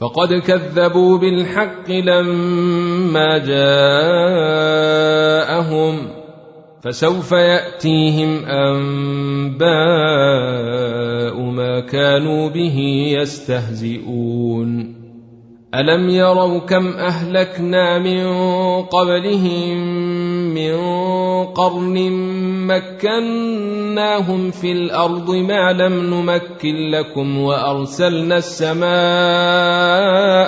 فقد كذبوا بالحق لما جاءهم فسوف يأتيهم أنباء ما كانوا به يستهزئون. ألم يروا كم أهلكنا من قبلهم من قرن مكناهم في الأرض ما لم نمكن لكم وأرسلنا السماء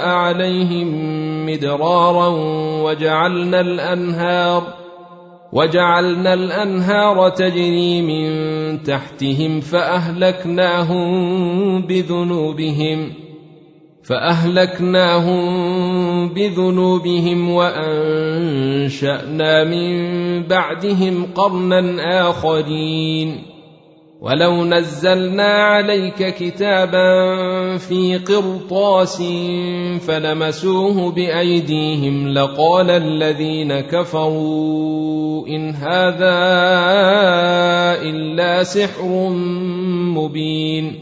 عليهم مدرارا وجعلنا الأنهار وجعلنا الأنهار تجري من تحتهم فأهلكناهم بذنوبهم فأهلكناهم بذنوبهم وأنشأنا من بعدهم قرنا آخرين. ولو نزلنا عليك كتابا في قرطاس فلمسوه بأيديهم لقال الذين كفروا إن هذا إلا سحر مبين.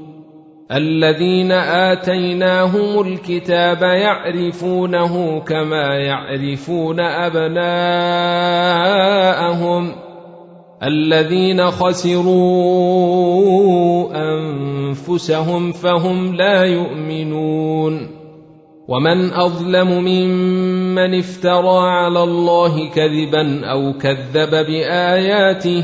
الذين آتيناهم الكتاب يعرفونه كما يعرفون أبناءهم الذين خسروا أنفسهم فهم لا يؤمنون ومن أظلم ممن افترى على الله كذبا أو كذب بآياته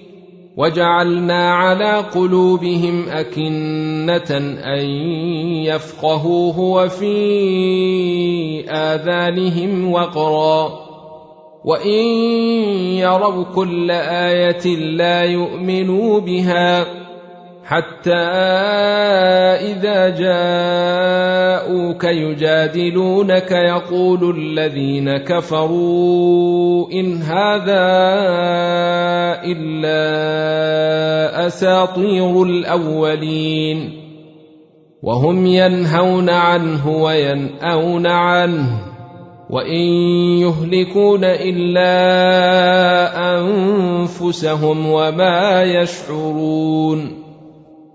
وجعلنا على قلوبهم أكنة أن يفقهوه وفي آذانهم وقرا. وإن يروا كل آية لا يؤمنوا بها حتى إذا جاءوك يجادلونك يقول الذين كفروا إن هذا إلا أساطير الأولين وهم ينهون عنه وينأون عنه وإن يهلكون إلا أنفسهم وما يشعرون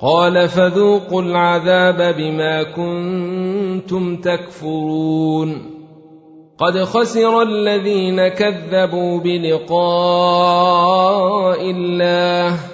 قال فذوقوا العذاب بما كنتم تكفرون قد خسر الذين كذبوا بلقاء الله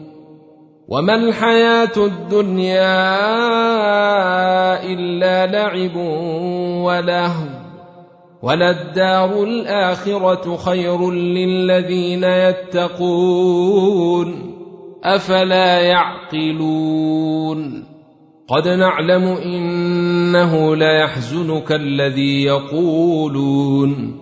وما الحياة الدنيا إلا لعب ولهو وللدار الآخرة خير للذين يتقون أفلا يعقلون قد نعلم إنه ليحزنك الذي يقولون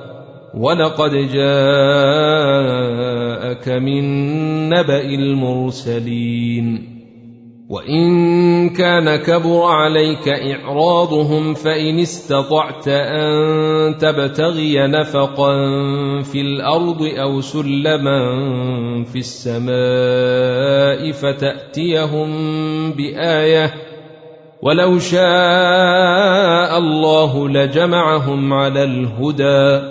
ولقد جاءك من نبأ المرسلين وان كان كبر عليك اعراضهم فان استطعت ان تبتغي نفقا في الأرض أو سلما في السماء فتاتيهم بايه ولو شاء الله لجمعهم على الهدى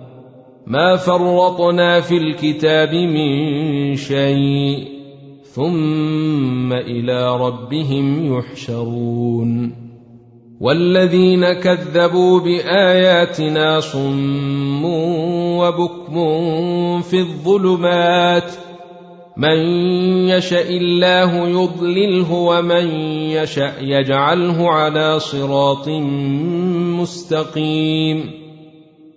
ما فرطنا في الكتاب من شيء ثم إلى ربهم يحشرون والذين كذبوا بآياتنا صم وبكم في الظلمات من يشا الله يضلله ومن يشا يجعله على صراط مستقيم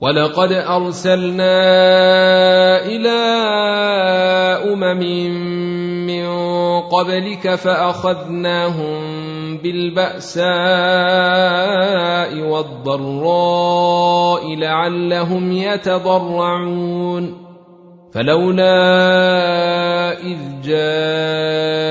ولقد ارسلنا إلى امم من قبلك فاخذناهم بالباساء والضراء لعلهم يتضرعون فلولا اذ جاءهم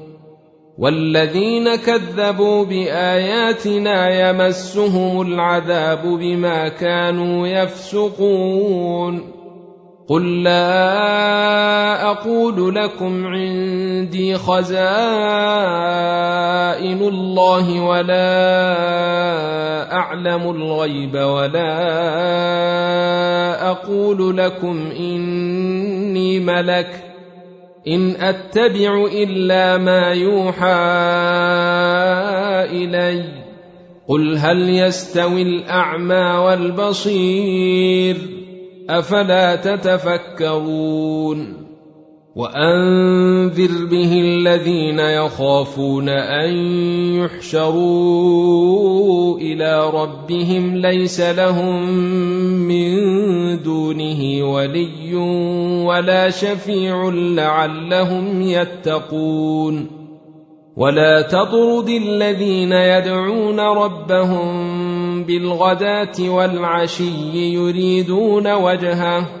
والذين كذبوا بآياتنا يمسهم العذاب بما كانوا يفسقون. قل لا أقول لكم عندي خزائن الله ولا أعلم الغيب ولا أقول لكم إني ملك إن أتبع إلا ما يوحى إلي. قل هل يستوي الأعمى والبصير؟ أفلا تتفكرون؟ وأنذر به الذين يخافون أن يحشروا إلى ربهم ليس لهم من دونه ولي ولا شفيع لعلهم يتقون ولا تطرد الذين يدعون ربهم بالغداة والعشي يريدون وجهه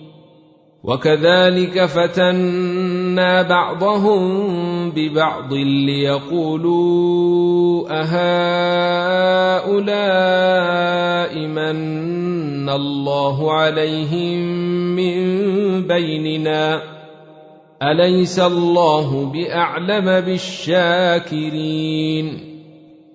وكذلك فتنا بعضهم ببعض ليقولوا أهؤلاء من الله عليهم من بيننا؟ أليس الله بأعلم بالشاكرين؟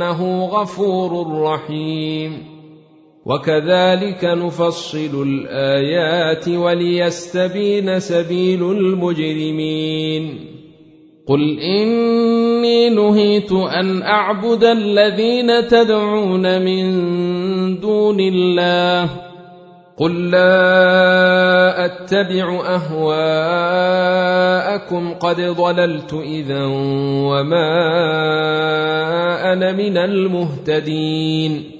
فانه غفور رحيم. وكذلك نفصل الآيات وليستبين سبيل المجرمين. قل إني نهيت أن أعبد الذين تدعون من دون الله قل لا اتبع اهواءكم قد ضللت اذا وما أنا من المهتدين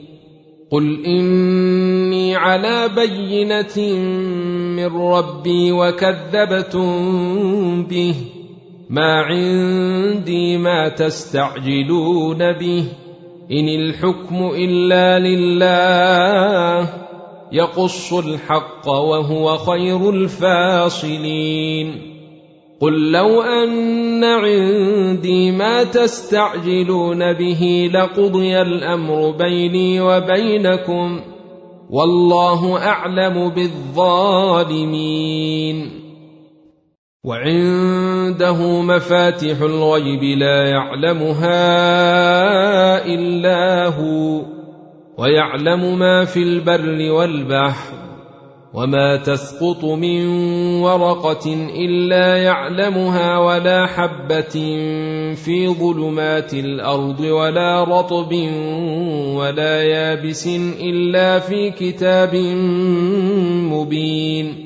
قل اني على بينه من ربي وكذبتم به ما عندي ما تستعجلون به ان الحكم الا لله يقص الحق وهو خير الفاصلين. قل لو أن عندي ما تستعجلون به لقضي الأمر بيني وبينكم والله أعلم بالظالمين. وعنده مفاتح الغيب لا يعلمها إلا هو. ويعلم ما في البر والبحر وما تسقط من ورقة إلا يعلمها ولا حبة في ظلمات الأرض ولا رطب ولا يابس إلا في كتاب مبين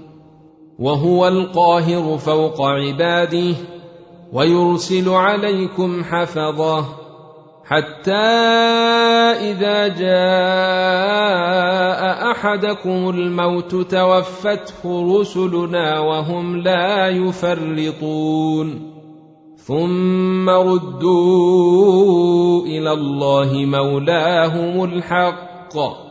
وهو القاهر فوق عباده ويرسل عليكم حفظه حتى إذا جاء أحدكم الموت توفته رسلنا وهم لا يفرطون. ثم ردوا إلى الله مولاهم الحق.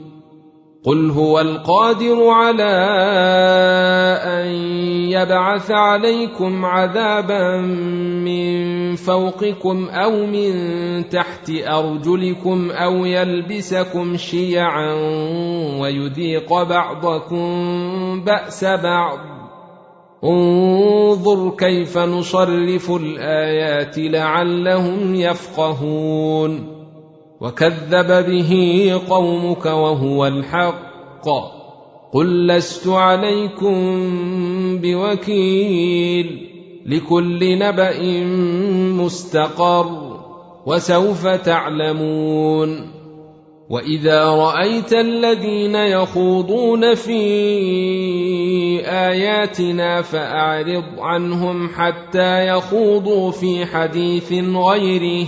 قل هو القادر على ان يبعث عليكم عذابا من فوقكم أو من تحت ارجلكم أو يلبسكم شيعا ويذيق بعضكم باس بعض انظر كيف نصرف الايات لعلهم يفقهون وكذب به قومك وهو الحق. قل لست عليكم بوكيل لكل نبأ مستقر وسوف تعلمون. وإذا رأيت الذين يخوضون في آياتنا فأعرض عنهم حتى يخوضوا في حديث غيره.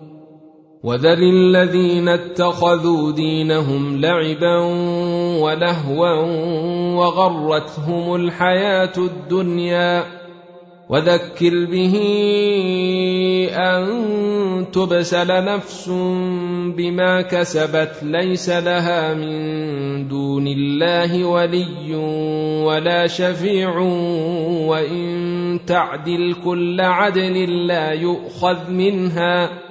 وذر الذين اتخذوا دينهم لعبا ولهوا وغرتهم الحياة الدنيا وذكر به أن تبسل نفس بما كسبت ليس لها من دون الله ولي ولا شفيع وإن تعدل كل عدل لا يؤخذ منها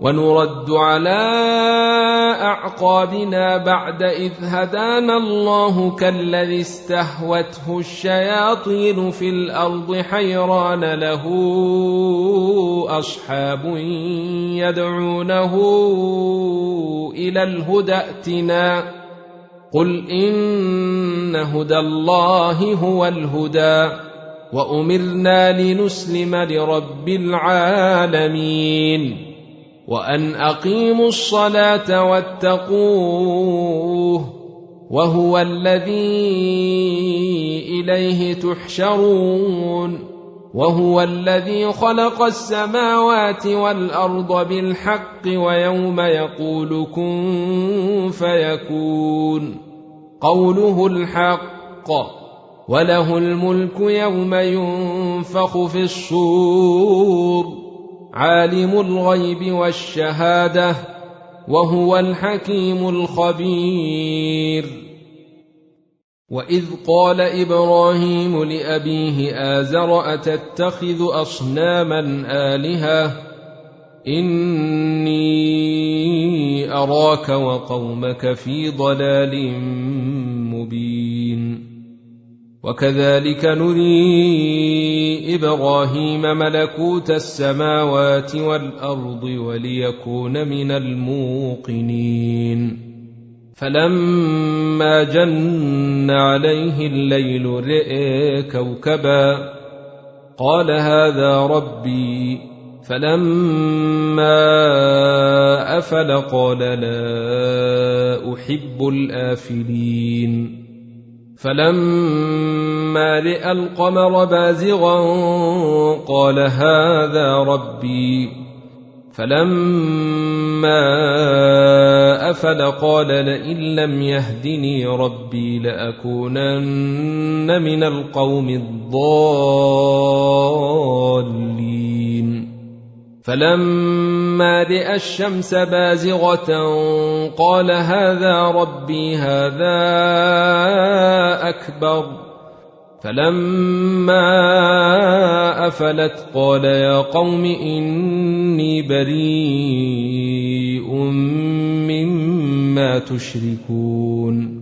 ونرد على أعقابنا بعد إذ هدانا الله كالذي استهوته الشياطين في الأرض حيران له أصحاب يدعونه إلى الهدى ائتنا. قل إن هدى الله هو الهدى وأمرنا لنسلم لرب العالمين. وأن أقيموا الصلاة واتقوه وهو الذي إليه تحشرون وهو الذي خلق السماوات والأرض بالحق ويوم يقول كن فيكون قوله الحق وله الملك يوم ينفخ في الصور عالم الغيب والشهادة وهو الحكيم الخبير. وإذ قال إبراهيم لأبيه آزر أتتخذ أصناما آلهة؟ إني أراك وقومك في ضلال وكذلك نري إبراهيم ملكوت السماوات والأرض وليكون من الموقنين. فلما جن عليه الليل رئي كوكبا قال هذا ربي. فلما أفل قال لا أحب الآفلين. فلما رأى القمر بازغا قال هذا ربي. فلما أفل قال لئن لم يهدني ربي لأكونن من القوم الضالين. فلما راى الشمس بازغه قال هذا ربي هذا اكبر فلما افلت قال يا قوم اني بريء مما تشركون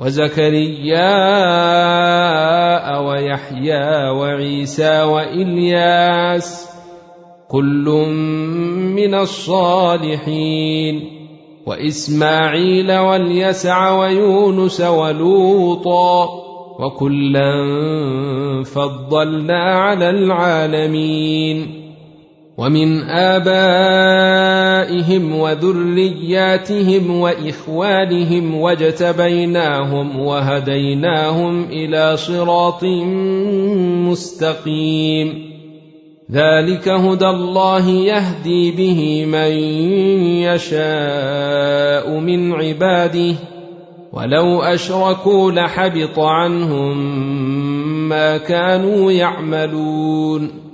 وزكريا ويحيى وعيسى وإلياس كل من الصالحين وإسماعيل واليسع ويونس ولوطا وكلا فضلنا على العالمين ومن ابائهم وذرياتهم واخوانهم واجتبيناهم وهديناهم إلى صراط مستقيم. ذلك هدى الله يهدي به من يشاء من عباده. ولو اشركوا لحبط عنهم ما كانوا يعملون.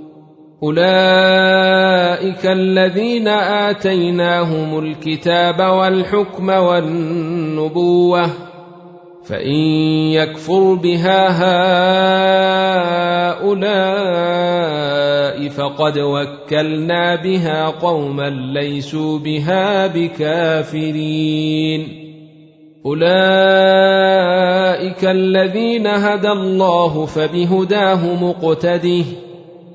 اولئك الذين اتيناهم الكتاب والحكم والنبوه فان يكفر بها هؤلاء فقد وكلنا بها قوما ليسوا بها بكافرين اولئك الذين هدى الله فبهداه مقتده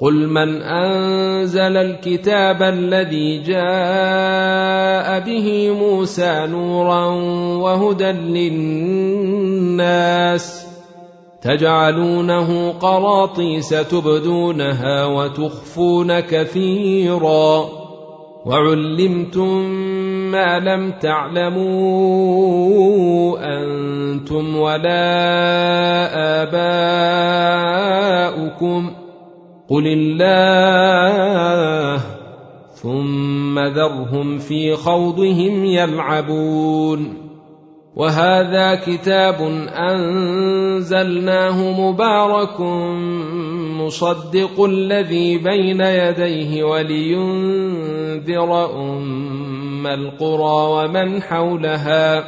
قل من انزل الكتاب الذي جاء به موسى نورا وهدى للناس تجعلونه قراطيس تبدونها وتخفون كثيرا وعلمتم ما لم تعلموا أنتم ولا اباؤكم قل الله ثم ذرهم في خوضهم يلعبون وهذا كتاب انزلناه مبارك مصدق الذي بين يديه ولينذر ام القرى ومن حولها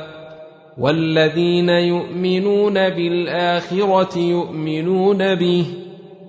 والذين يؤمنون بالاخره يؤمنون به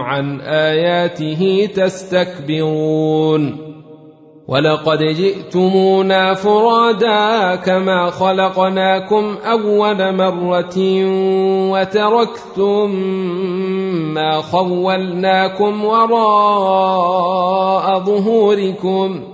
عن آياته تستكبرون ولقد جئتمونا فرادا كما خلقناكم أول مرة وتركتم ما خولناكم وراء ظهوركم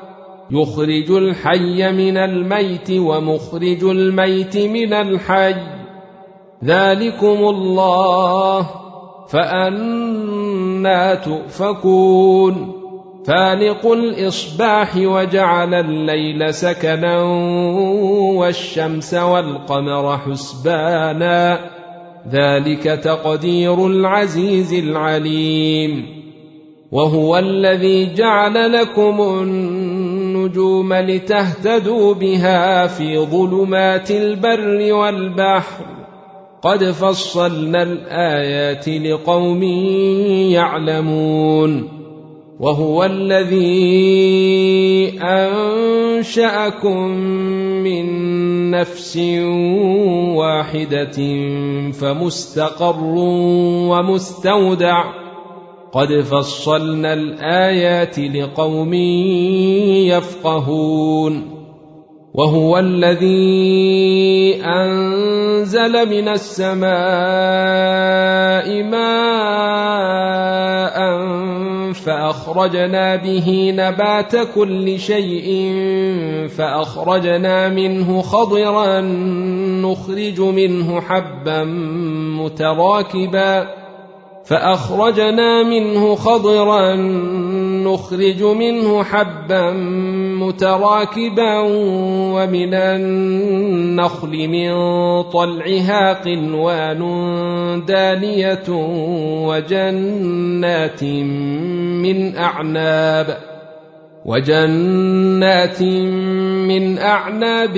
يخرج الحي من الميت ومخرج الميت من الحي. ذلكم الله فأنا تؤفكون. فالق الإصباح وجعل الليل سكنا والشمس والقمر حسبانا. ذلك تقدير العزيز العليم. وهو الذي جعل لكم النجوم لتهتدوا بها في ظلمات البر والبحر. قد فصلنا الآيات لقوم يعلمون. وهو الذي أنشأكم من نفس واحدة فمستقر ومستودع. قد فصلنا الآيات لقوم يفقهون وهو الذي أنزل من السماء ماء فأخرجنا به نبات كل شيء فأخرجنا منه خضرا نخرج منه حبا متراكبا فأخرجنا منه خضرا نخرج منه حبا متراكبا ومن النخل من طلعها قنوان دانية وجنات من أعناب وجنات من أعناب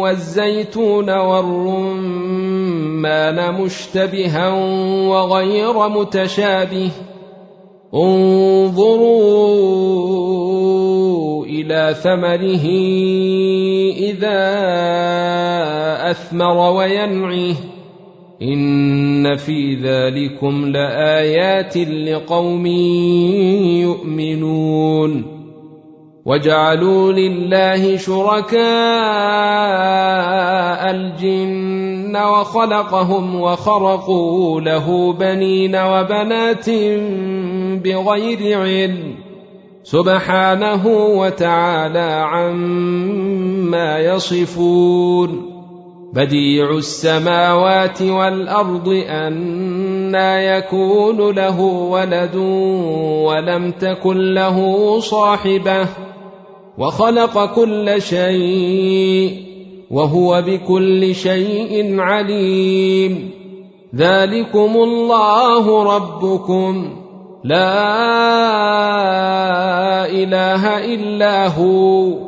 والزيتون والرمان مشتبها وغير متشابه انظروا إلى ثمره إذا أثمر وينعه إن في ذلكم لآيات لقوم يؤمنون. وجعلوا لله شركاء الجن وخلقهم وخرقوا له بنين وبنات بغير علم. سبحانه وتعالى عما يصفون. بديع السماوات والأرض انى يكون له ولد ولم تكن له صاحبة وخلق كل شيء وهو بكل شيء عليم. ذلكم الله ربكم. لا إله إلا هو.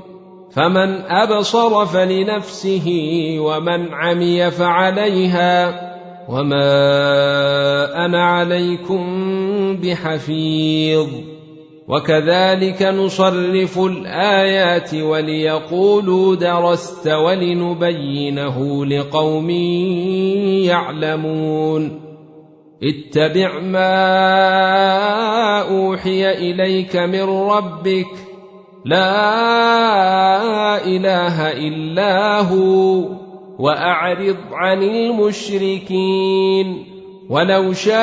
فمن أبصر فلنفسه ومن عمي فعليها وما أنا عليكم بحفيظ. وكذلك نصرف الآيات وليقولوا درست ولنبينه لقوم يعلمون. اتبع ما أوحي إليك من ربك لا إله إلا هو وأعرض عن المشركين ولو شاء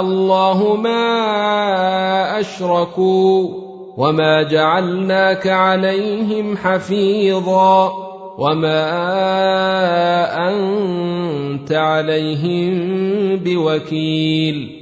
الله ما أشركوا وما جعلناك عليهم حفيظا وما أنت عليهم بوكيل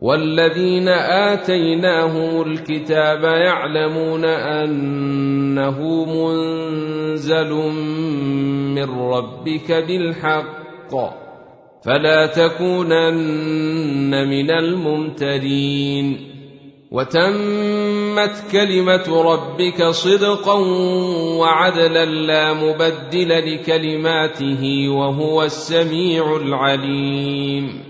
والذين آتيناهم الكتاب يعلمون أنه منزل من ربك بالحق فلا تكونن من الممترين وتمت كلمة ربك صدقا وعدلا لا مبدل لكلماته وهو السميع العليم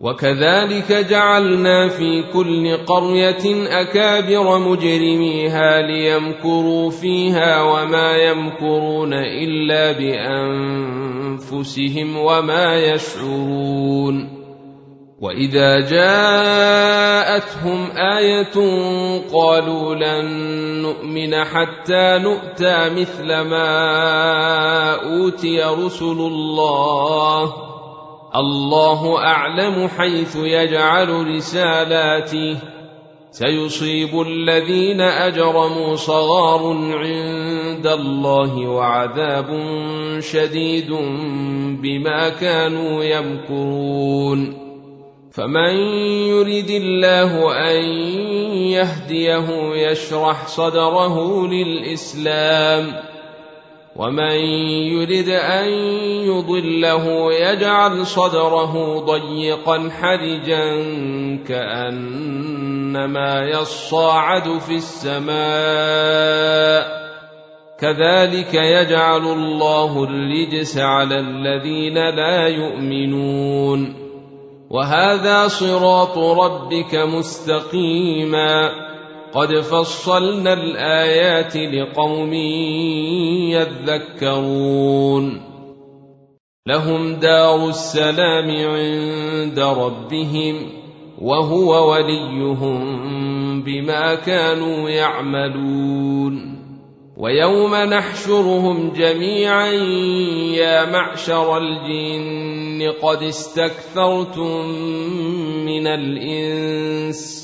وكذلك جعلنا في كل قرية أكابر مجرميها ليمكروا فيها وما يمكرون إلا بأنفسهم وما يشعرون وإذا جاءتهم آية قالوا لن نؤمن حتى نؤتى مثل ما أوتي رسل الله الله أعلم حيث يجعل رسالاته. سيصيب الذين أجرموا صغار عند الله وعذاب شديد بما كانوا يمكرون. فمن يرد الله أن يهديه يشرح صدره للإسلام ومن يرد أن يضله يجعل صدره ضيقا حرجا كأنما يصاعد في السماء كذلك يجعل الله الرجس على الذين لا يؤمنون وهذا صراط ربك مستقيما قد فصلنا الايات لقوم يذكرون لهم دار السلام عند ربهم وهو وليهم بما كانوا يعملون ويوم نحشرهم جميعا يا معشر الجن قد استكثرتم من الانس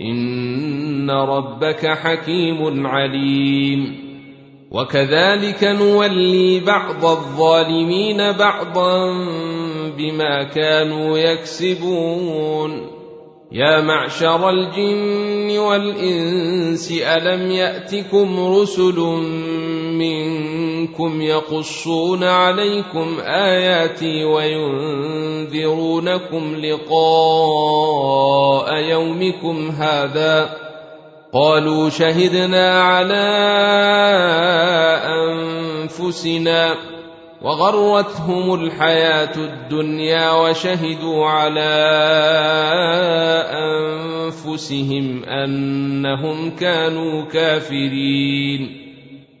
ان ربك حكيم عليم وكذلك نولي بعض الظالمين بعضا بما كانوا يكسبون يا معشر الجن والانس الم ياتكم رسل منكم يقصون عليكم آياتي وينذرونكم لقاء يومكم هذا قالوا شهدنا على أنفسنا وغرتهم الحياة الدنيا وشهدوا على أنفسهم أنهم كانوا كافرين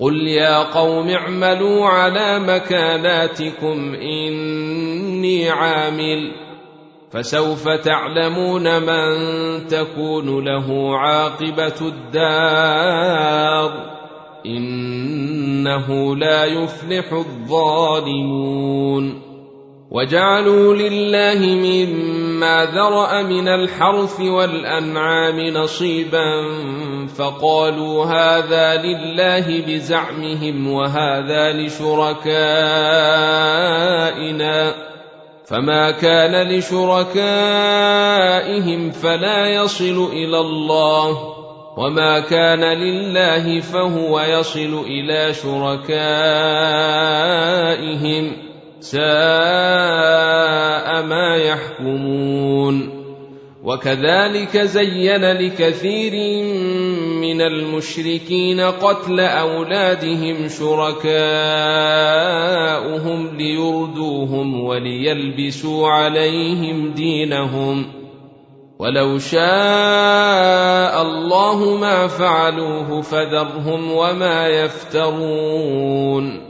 قل يا قوم اعملوا على مكاناتكم اني عامل فسوف تعلمون من تكون له عاقبه الدار انه لا يفلح الظالمون وجعلوا لله مما ذرأ من الحرث والأنعام نصيبا فقالوا هذا لله بزعمهم وهذا لشركائنا فما كان لشركائهم فلا يصل إلى الله وما كان لله فهو يصل إلى شركائهم ساء ما يحكمون. وكذلك زين لكثير من المشركين قتل أولادهم شركاؤهم ليردوهم وليلبسوا عليهم دينهم. ولو شاء الله ما فعلوه فذرهم وما يفترون.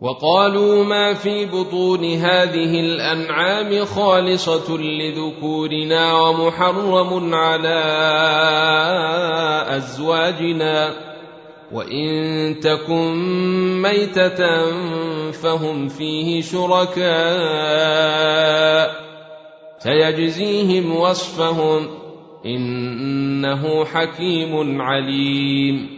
وقالوا ما في بطون هذه الأنعام خالصة لذكورنا ومحرم على أزواجنا وإن تكن ميتة فهم فيه شركاء سيجزيهم وصفهم إنه حكيم عليم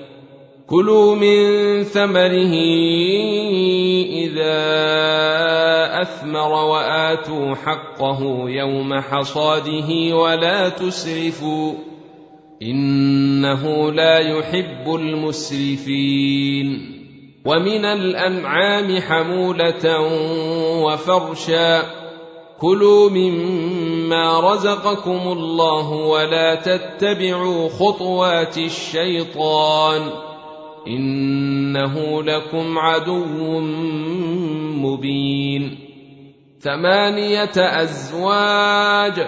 كلوا من ثمره إذا أثمر وآتوا حقه يوم حصاده ولا تسرفوا إنه لا يحب المسرفين ومن الأنعام حمولة وفرشا كلوا مما رزقكم الله ولا تتبعوا خطوات الشيطان إنه لكم عدو مبين. ثمانية أزواج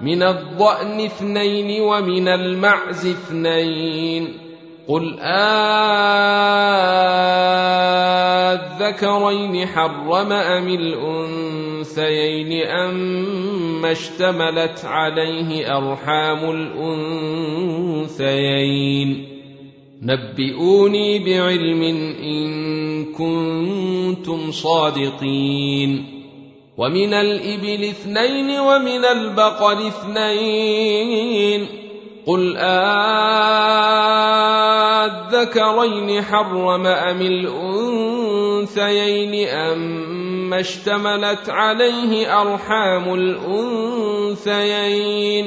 من الضأن اثنين ومن المعز اثنين. قل آذكرين حرم أم الأنثيين أم اشتملت عليه أرحام الأنثيين. نبئوني بعلم إن كنتم صادقين. ومن الإبل اثنين ومن البقر اثنين. قل آذكرين حرم أم الأنثيين؟ أم اشتملت عليه أرحام الأنثيين؟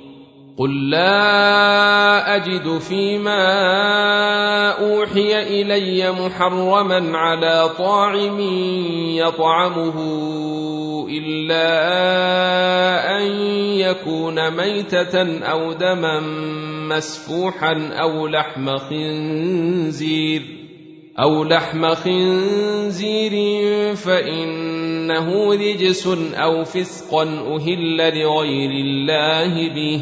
قل لا اجد فيما اوحي الي محرما على طاعم يطعمه الا ان يكون ميته أو دما مسفوحا أو لحم خنزير أو لحم خنزير فانه رجس أو فسقا أهل لغير الله به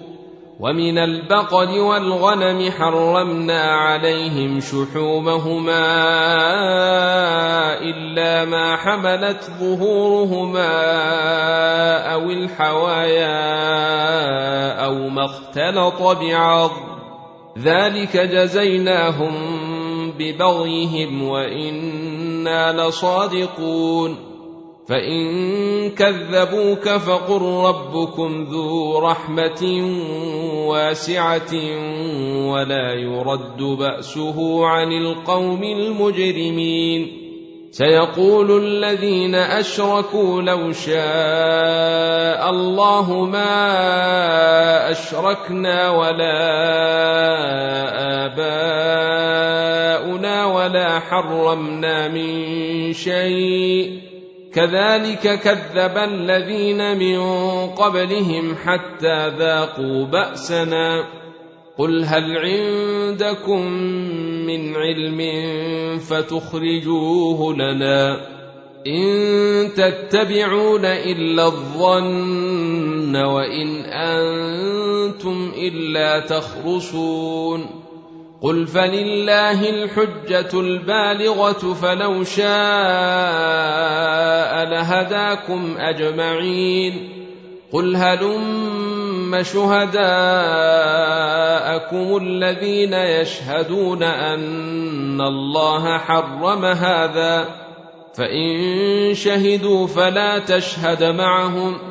ومن البقر والغنم حرمنا عليهم شحومهما إلا ما حملت ظهورهما أو الحوايا أو ما اختلط بعظم ذلك جزيناهم ببغيهم وإنا لصادقون. فإن كذبوك فقل ربكم ذو رحمة واسعة ولا يرد بأسه عن القوم المجرمين. سيقول الذين أشركوا لو شاء الله ما أشركنا ولا آباؤنا ولا حرمنا من شيء. كذلك كذب الذين من قبلهم حتى ذاقوا بأسنا. قل هل عندكم من علم فتخرجوه لنا إن تتبعون إلا الظن وإن أنتم إلا تخرصون. قل فلله الحجة البالغة فلو شاء لهداكم أجمعين قل هلم شهداءكم الذين يشهدون أن الله حرم هذا فإن شهدوا فلا تشهد معهم ۖ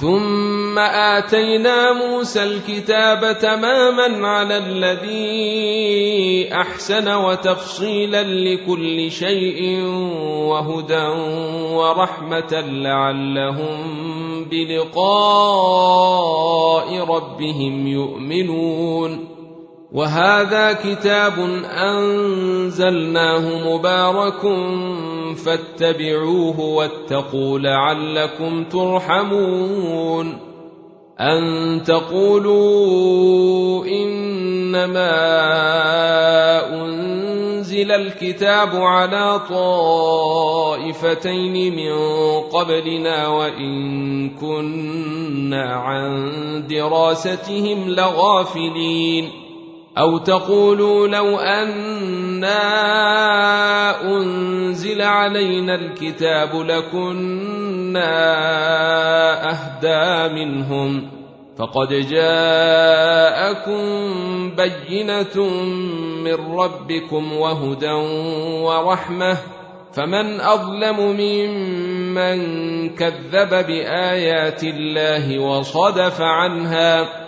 ثم آتينا موسى الكتاب تماما على الذي أحسن وتفصيلا لكل شيء وهدى ورحمة لعلهم بلقاء ربهم يؤمنون. وهذا كتاب أنزلناه مبارك فاتبعوه واتقوا لعلكم ترحمون أن تقولوا إنما أنزل الكتاب على طائفتين من قبلنا وإن كنا عن دراستهم لغافلين أو تقولوا لو أنا أنزل علينا الكتاب لكنا أهدى منهم فقد جاءكم بينة من ربكم وهدى ورحمة فمن أظلم ممن كذب بآيات الله وصدف عنها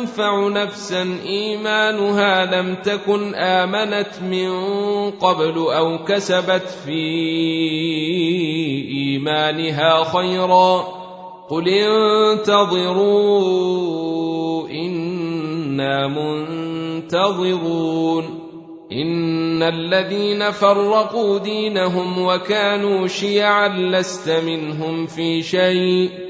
ينفع نفسا إيمانها لم تكن آمنت من قبل أو كسبت في إيمانها خيرا. قل انتظروا إنا منتظرون. إن الذين فرقوا دينهم وكانوا شيعا لست منهم في شيء.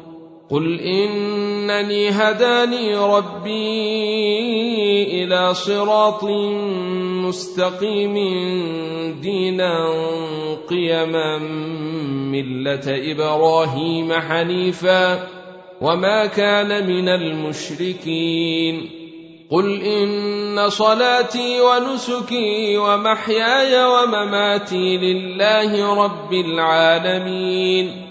قل انني هداني ربي إلى صراط مستقيم دينا قيما مله إبراهيم حنيفا وما كان من المشركين قل ان صلاتي ونسكي ومحياي ومماتي لله رب العالمين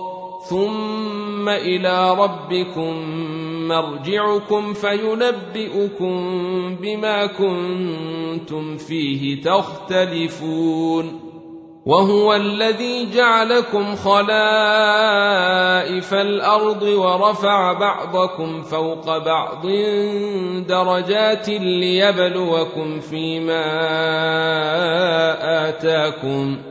ثم إلى ربكم مرجعكم فينبئكم بما كنتم فيه تختلفون وهو الذي جعلكم خلائف الأرض ورفع بعضكم فوق بعض درجات ليبلوكم فيما آتاكم